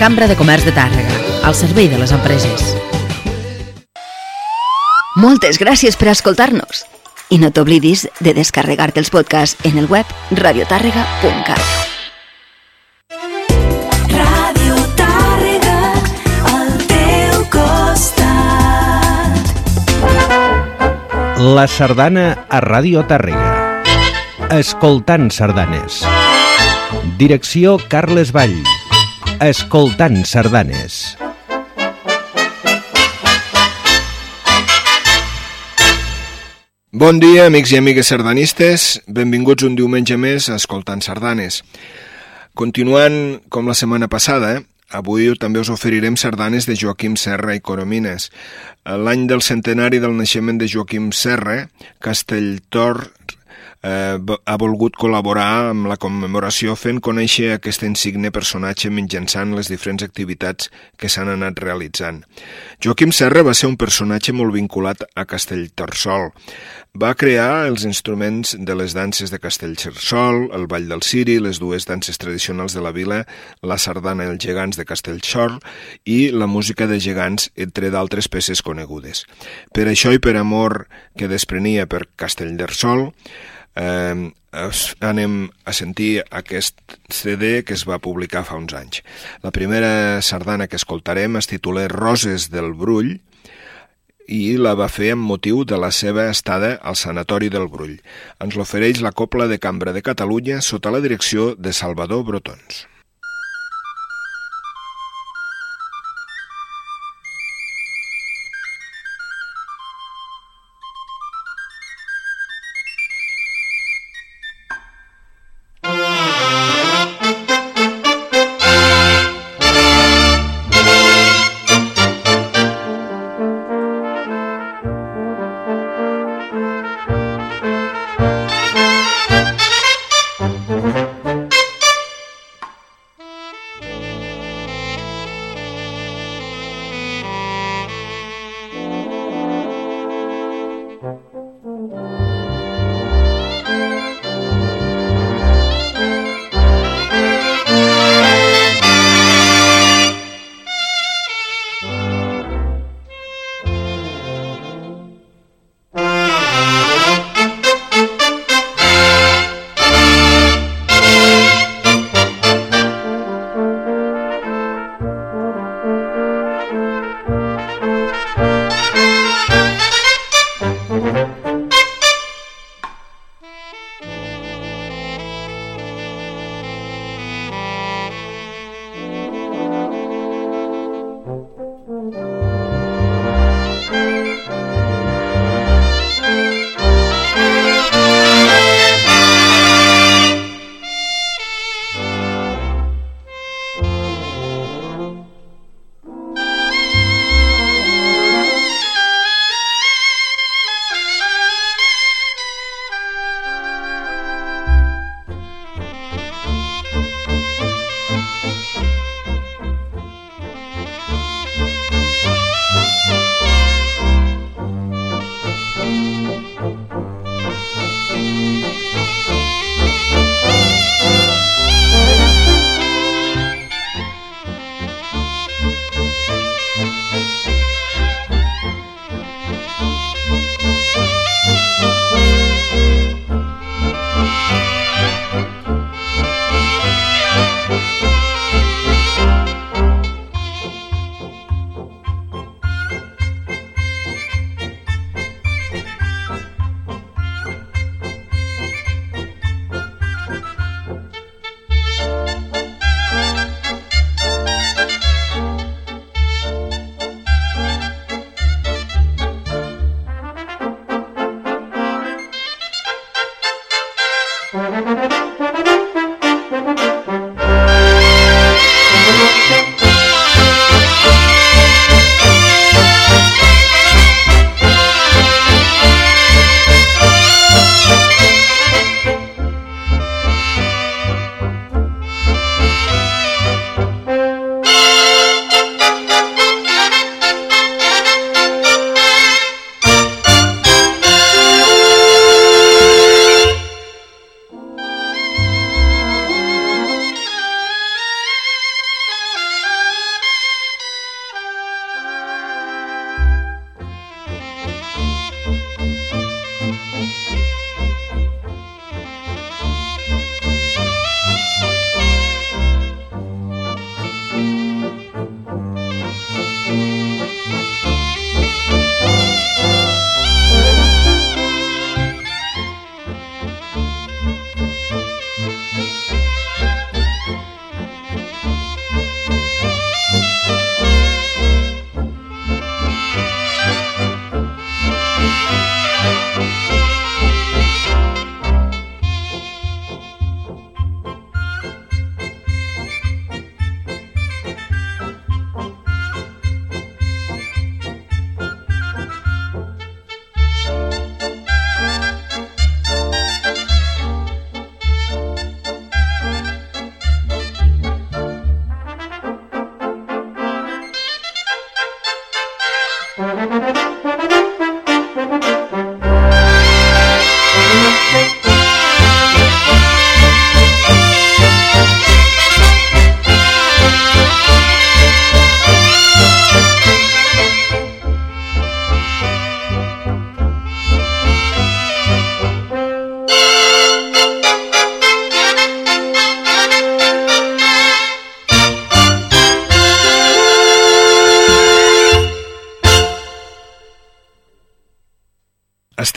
Cambra de Comerç de Tàrrega, al servei de les empreses. Moltes gràcies per escoltar-nos. I no t'oblidis de descarregar-te els podcasts en el web radiotàrrega.cat. Ràdio Tàrrega, al teu costat. La sardana a Ràdio Tàrrega. Escoltant sardanes. Direcció Carles Vall. Escoltant sardanes. Bon dia, amics i amigues sardanistes. Benvinguts un diumenge més a Escoltant Sardanes. Continuant com la setmana passada, avui també us oferirem sardanes de Joaquim Serra i Coromines. L'any del centenari del naixement de Joaquim Serra, Castelltor eh, ha volgut col·laborar amb la commemoració fent conèixer aquest insigne personatge mitjançant les diferents activitats que s'han anat realitzant. Joaquim Serra va ser un personatge molt vinculat a Castellterçol. Va crear els instruments de les danses de Castellterçol, el Ball del Ciri, les dues danses tradicionals de la vila, la sardana i els gegants de Castellxor i la música de gegants, entre d'altres peces conegudes. Per això i per amor que desprenia per Castellterçol, eh, anem a sentir aquest CD que es va publicar fa uns anys. La primera sardana que escoltarem es titula Roses del Brull i la va fer amb motiu de la seva estada al Sanatori del Brull. Ens l'ofereix la Copla de Cambra de Catalunya sota la direcció de Salvador Brotons.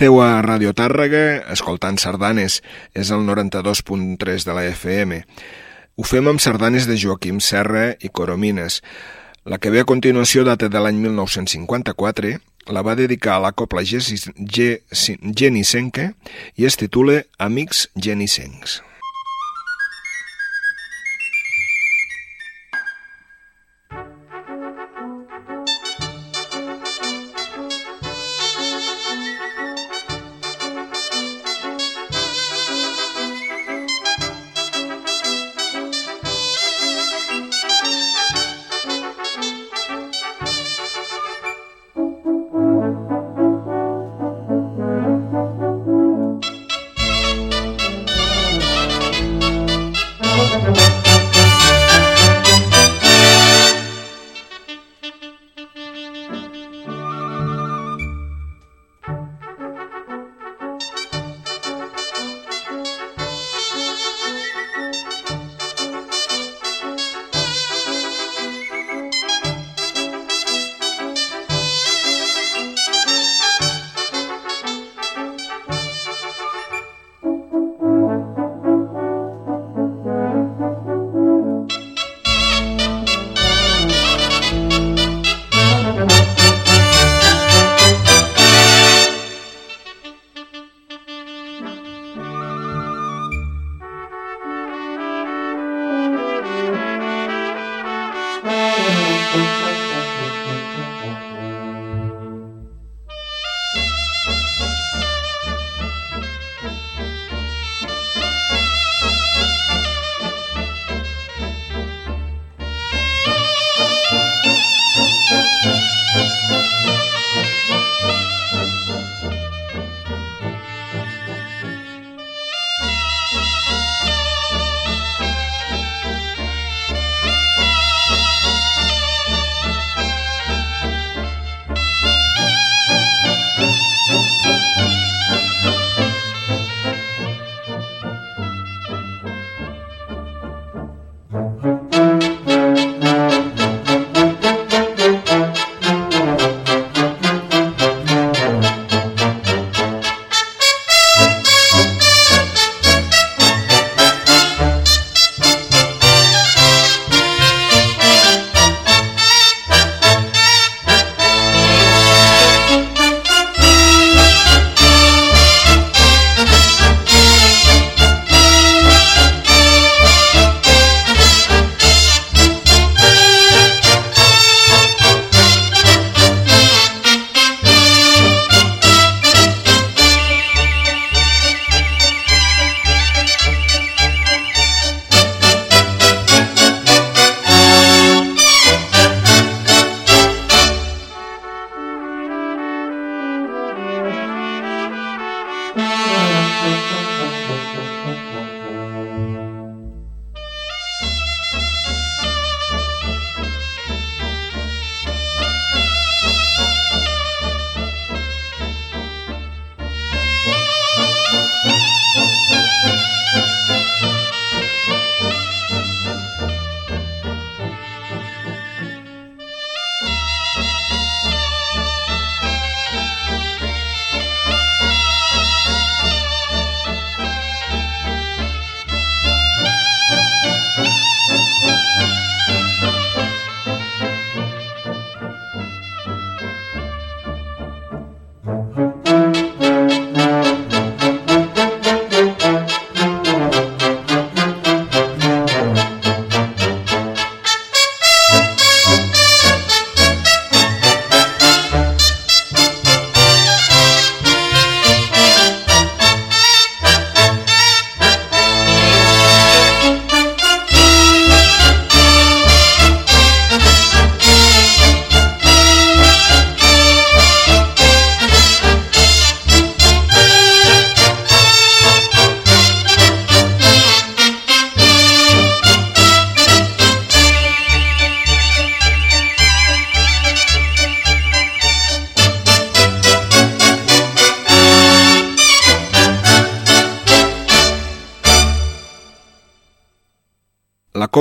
Esteu a Radio Tàrrega, escoltant sardanes, és el 92.3 de la FM. Ho fem amb sardanes de Joaquim Serra i Coromines. La que ve a continuació data de l'any 1954, la va dedicar a la copla Genissenca i es titula Amics Genissencs.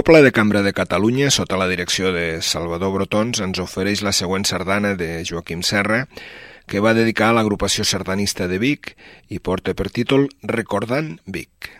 Copla de Cambra de Catalunya, sota la direcció de Salvador Brotons, ens ofereix la següent sardana de Joaquim Serra, que va dedicar a l'agrupació sardanista de Vic i porta per títol Recordant Vic.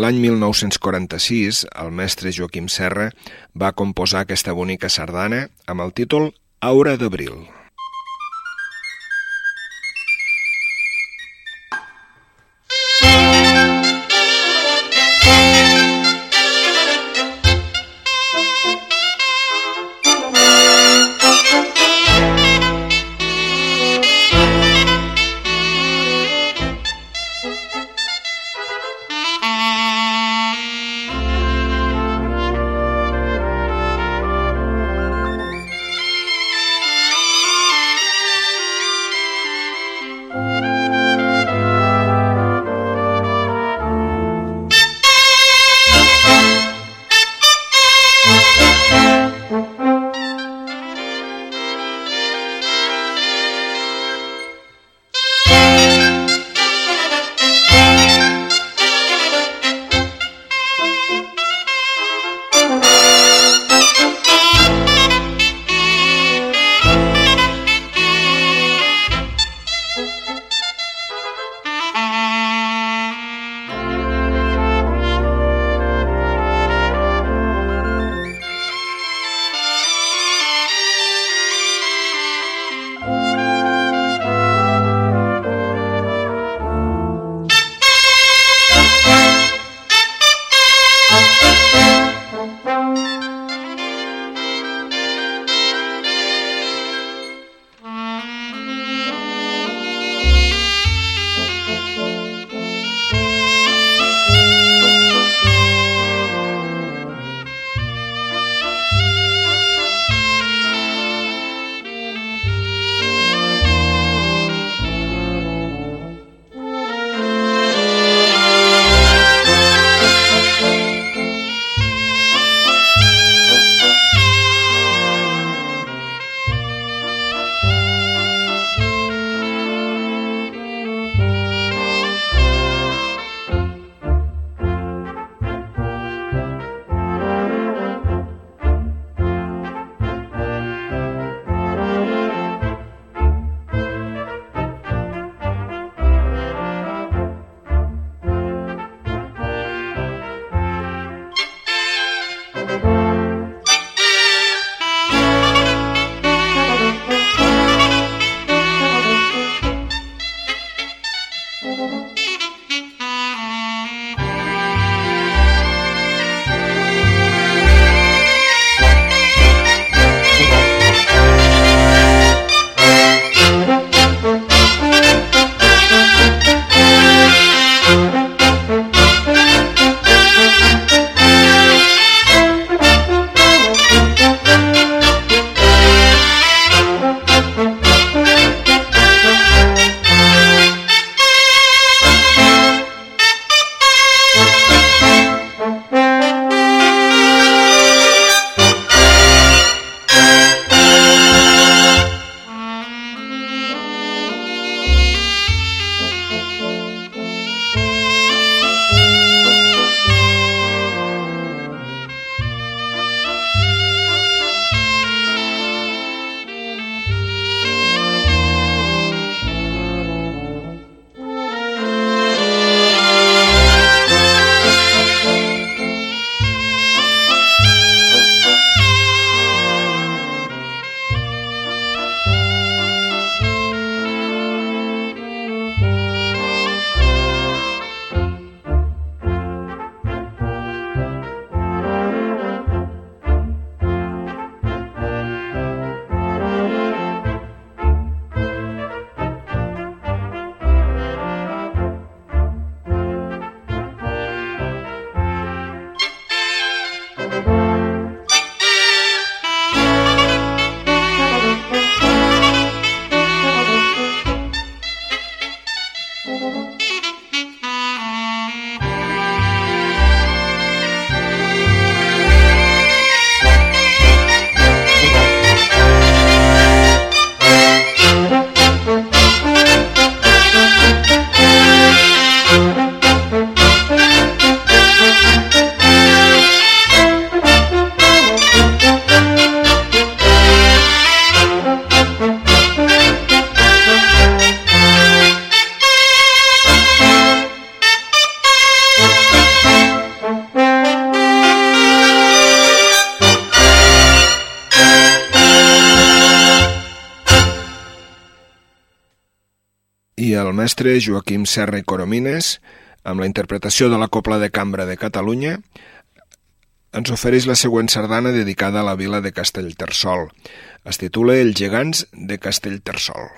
L'any 1946, el mestre Joaquim Serra va composar aquesta bonica sardana amb el títol Aura d'abril. Mestre Joaquim Serra i Coromines, amb la interpretació de la Copla de Cambra de Catalunya, ens ofereix la següent sardana dedicada a la vila de Castellterçol. Es titula Els gegants de Castellterçol.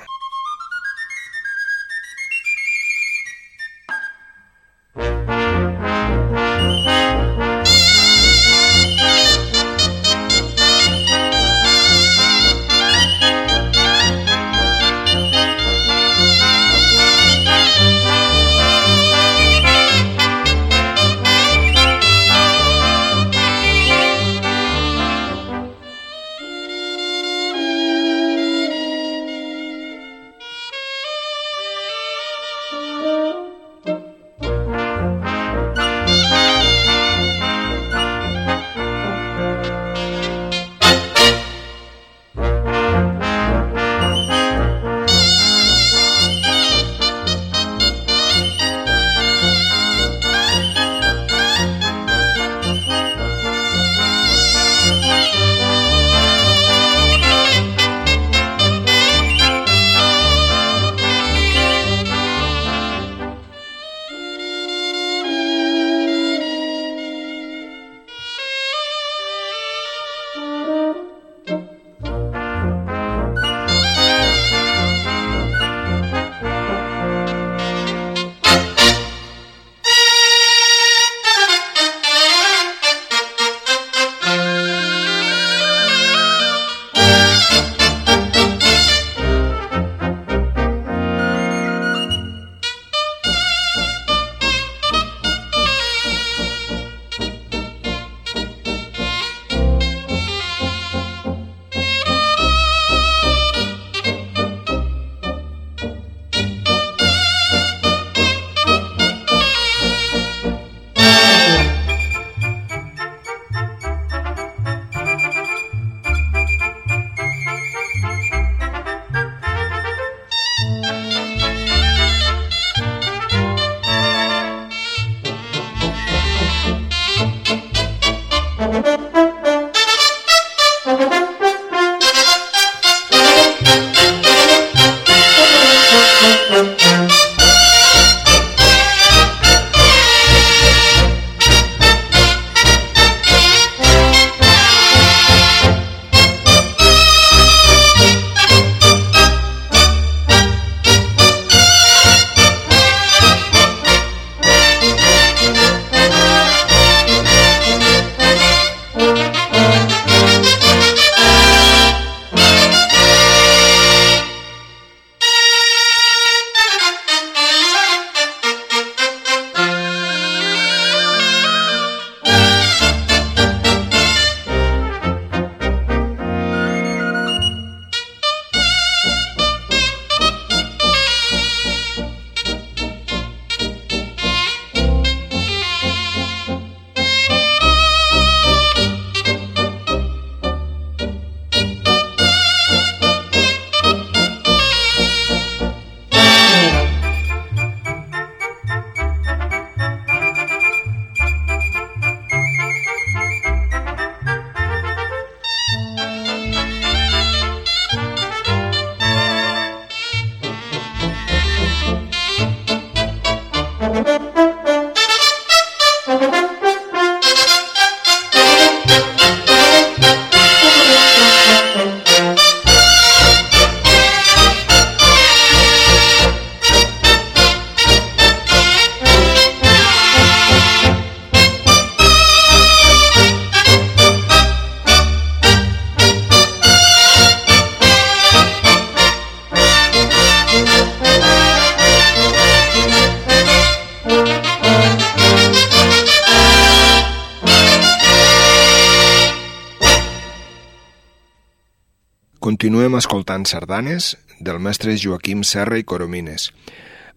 Continuem escoltant sardanes del mestre Joaquim Serra i Coromines.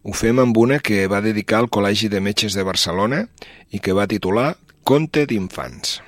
Ho fem amb una que va dedicar al Col·legi de Metges de Barcelona i que va titular Conte d'infants.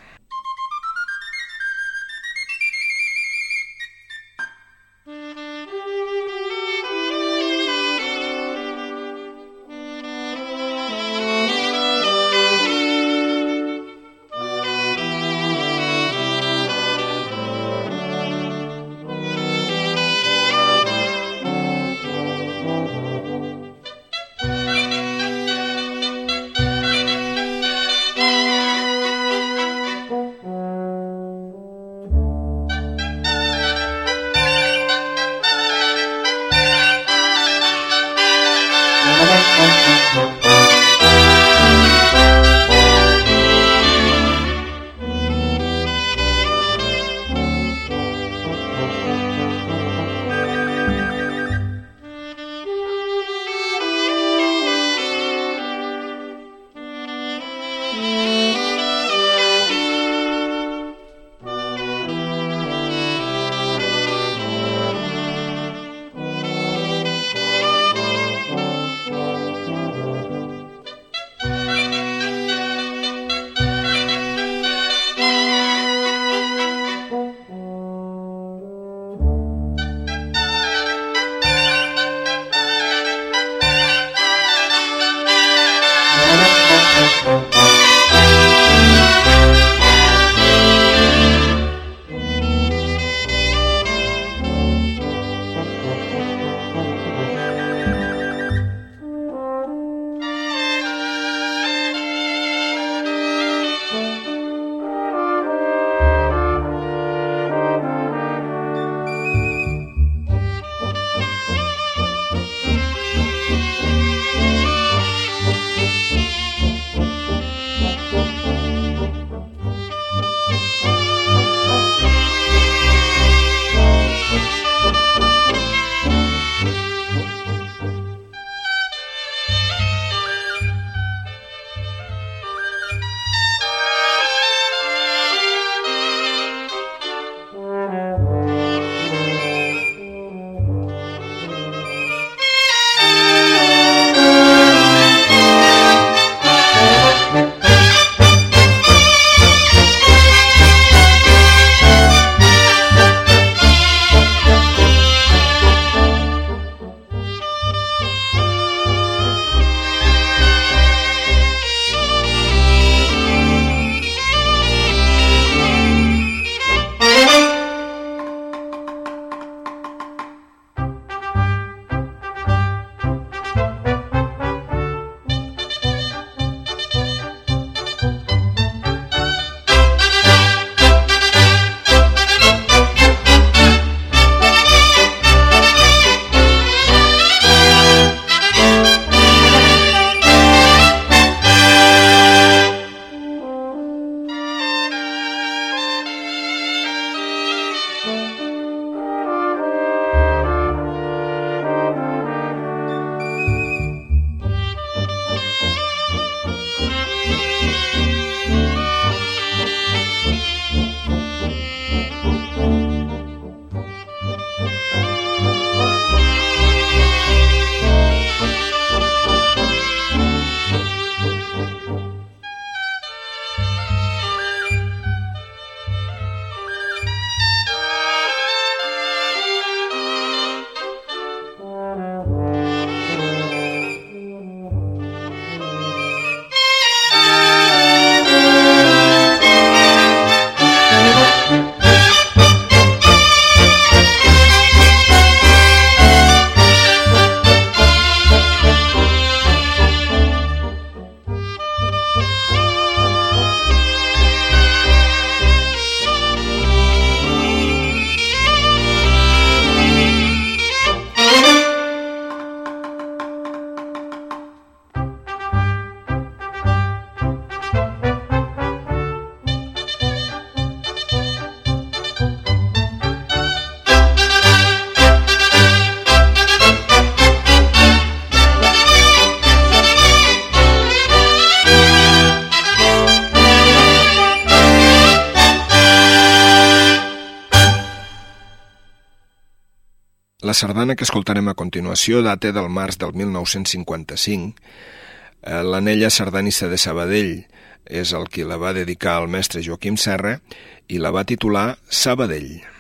La sardana que escoltarem a continuació data del març del 1955. Eh, L'anella sardanista de Sabadell és el qui la va dedicar al mestre Joaquim Serra i la va titular Sabadell.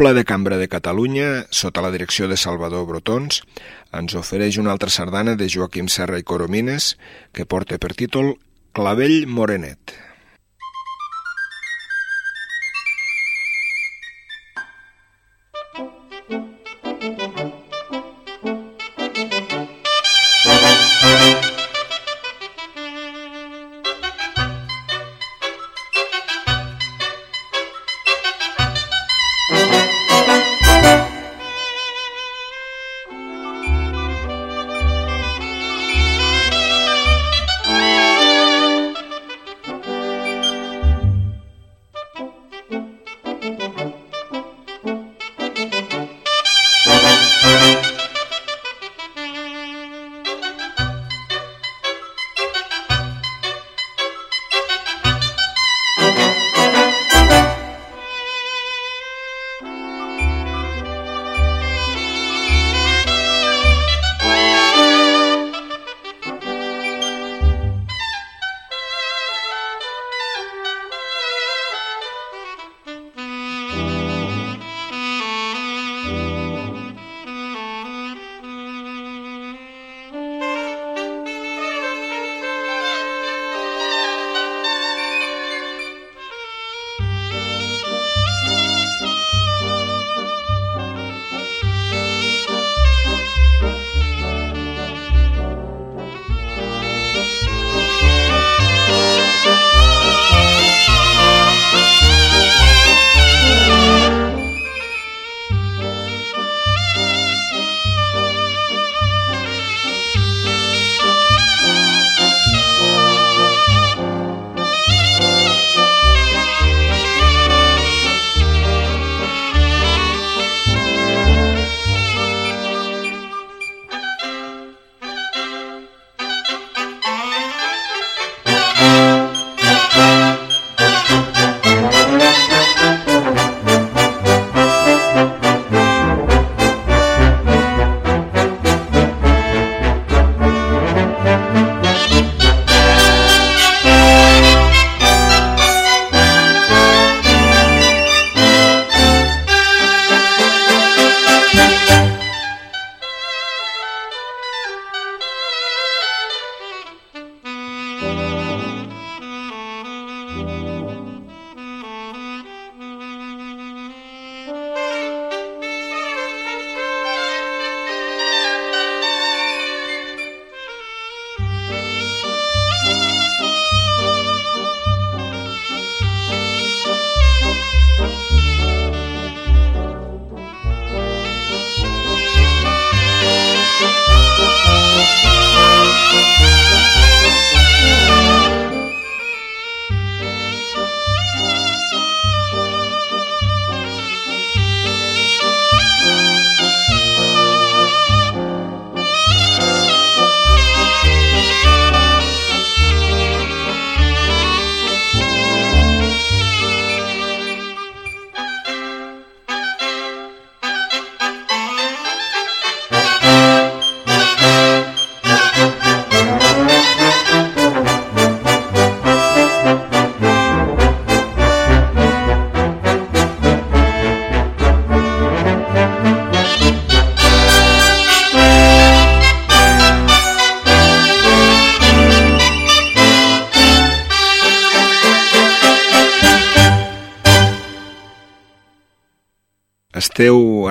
La Copla de Cambra de Catalunya, sota la direcció de Salvador Brotons, ens ofereix una altra sardana de Joaquim Serra i Coromines que porta per títol Clavell Morenet.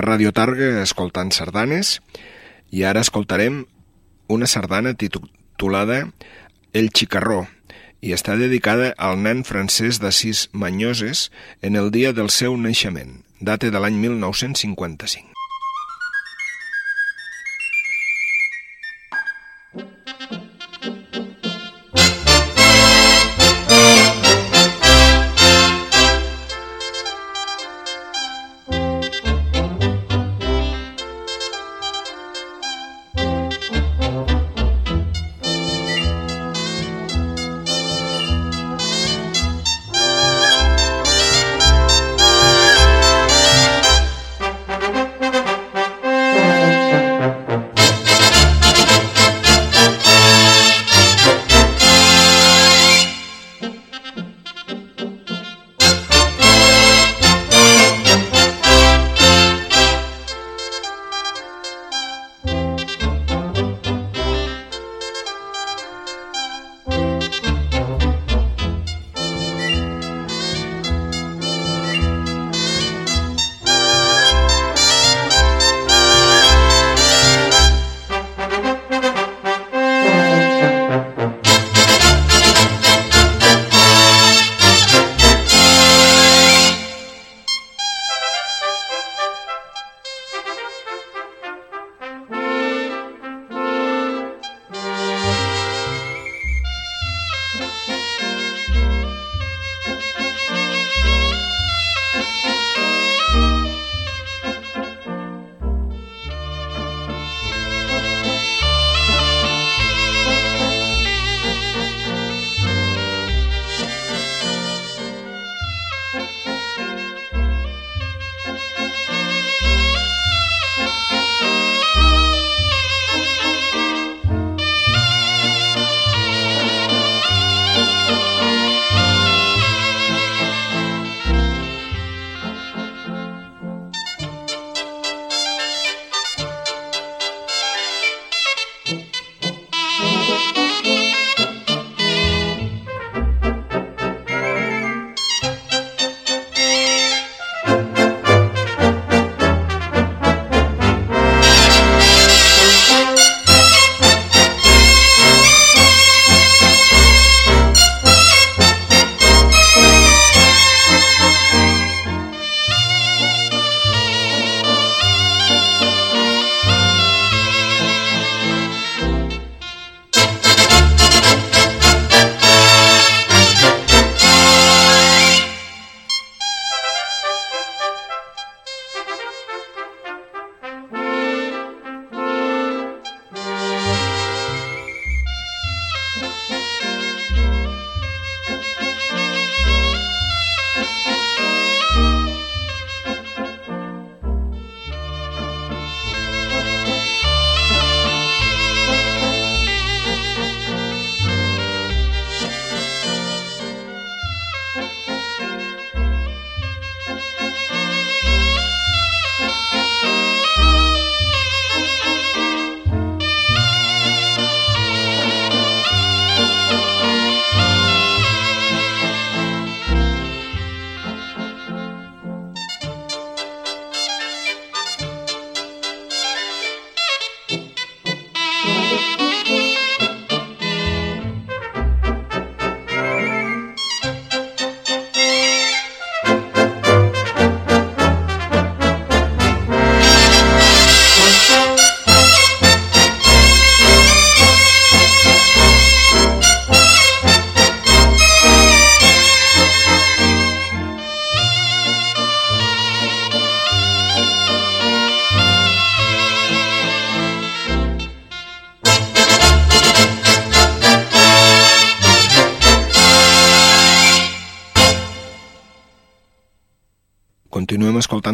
Radio Targa escoltant sardanes i ara escoltarem una sardana titulada El Xicarró i està dedicada al nen francès d'Assís Manyoses en el dia del seu naixement, data de l'any 1955.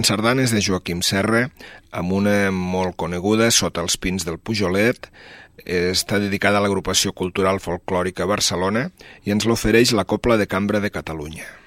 Sardanes de Joaquim Serra, amb una molt coneguda, Sota els pins del Pujolet, està dedicada a l'agrupació cultural folclòrica Barcelona i ens l'ofereix la Copla de Cambra de Catalunya.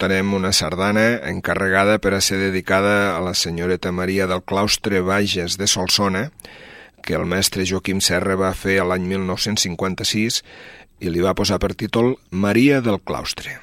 Escoltarem una sardana encarregada per a ser dedicada a la senyoreta Maria del Claustre Bages de Solsona, que el mestre Joaquim Serra va fer l'any 1956 i li va posar per títol Maria del Claustre.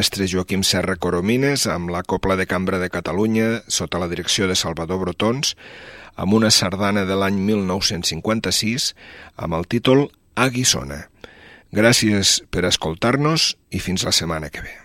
Mestre Joaquim Serra Coromines amb la Copla de Cambra de Catalunya sota la direcció de Salvador Brotons amb una sardana de l'any 1956 amb el títol A Guissona. Gràcies per escoltar-nos i fins la setmana que ve.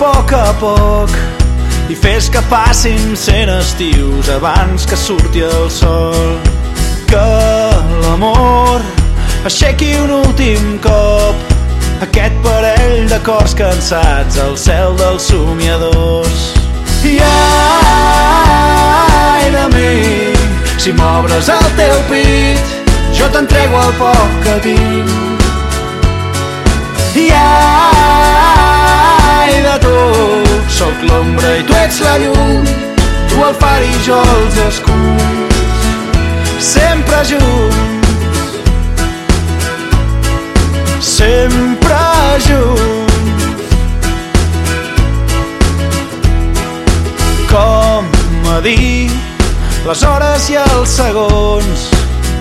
Poc a poc i fes que passin cent estius abans que surti el sol. Que l'amor aixequi un últim cop aquest parell de cors cansats al cel dels somiadors. I ai de mi, si m'obres el teu pit, jo t'entrego el poc que tinc. I ai l'ombra i tu ets la llum, tu el far i jo els escuts, sempre junts, sempre junts. Com a dir les hores i els segons,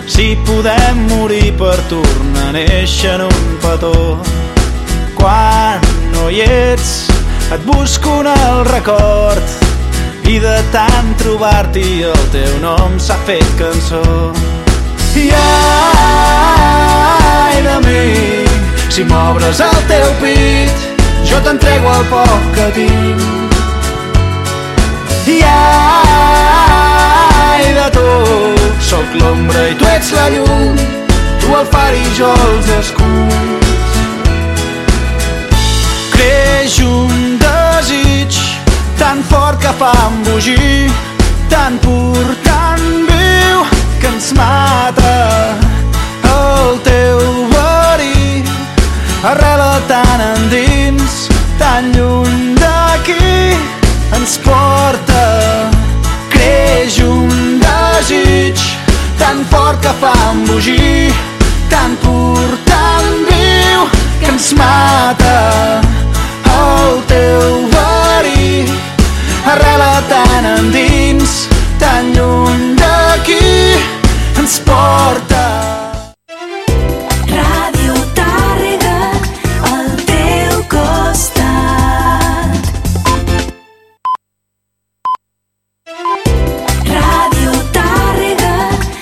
si podem morir per tornar a néixer en un petó. Quan no hi ets, et busco en el record i de tant trobar-t'hi el teu nom s'ha fet cançó. I ai de mi, si m'obres el teu pit, jo t'entrego el poc que tinc. I ai de tu, sóc l'ombra i tu ets la llum, tu el far i jo els escuts. Creix un tan fort que fa embogir, tan pur, tan viu, que ens mata el teu verí. Arrela tan endins, tan lluny d'aquí, ens porta. Creix un desig tan fort que fa embogir, tan pur, tan viu, que ens mata el teu verí tan endins, tan lluny d'aquí, ens porta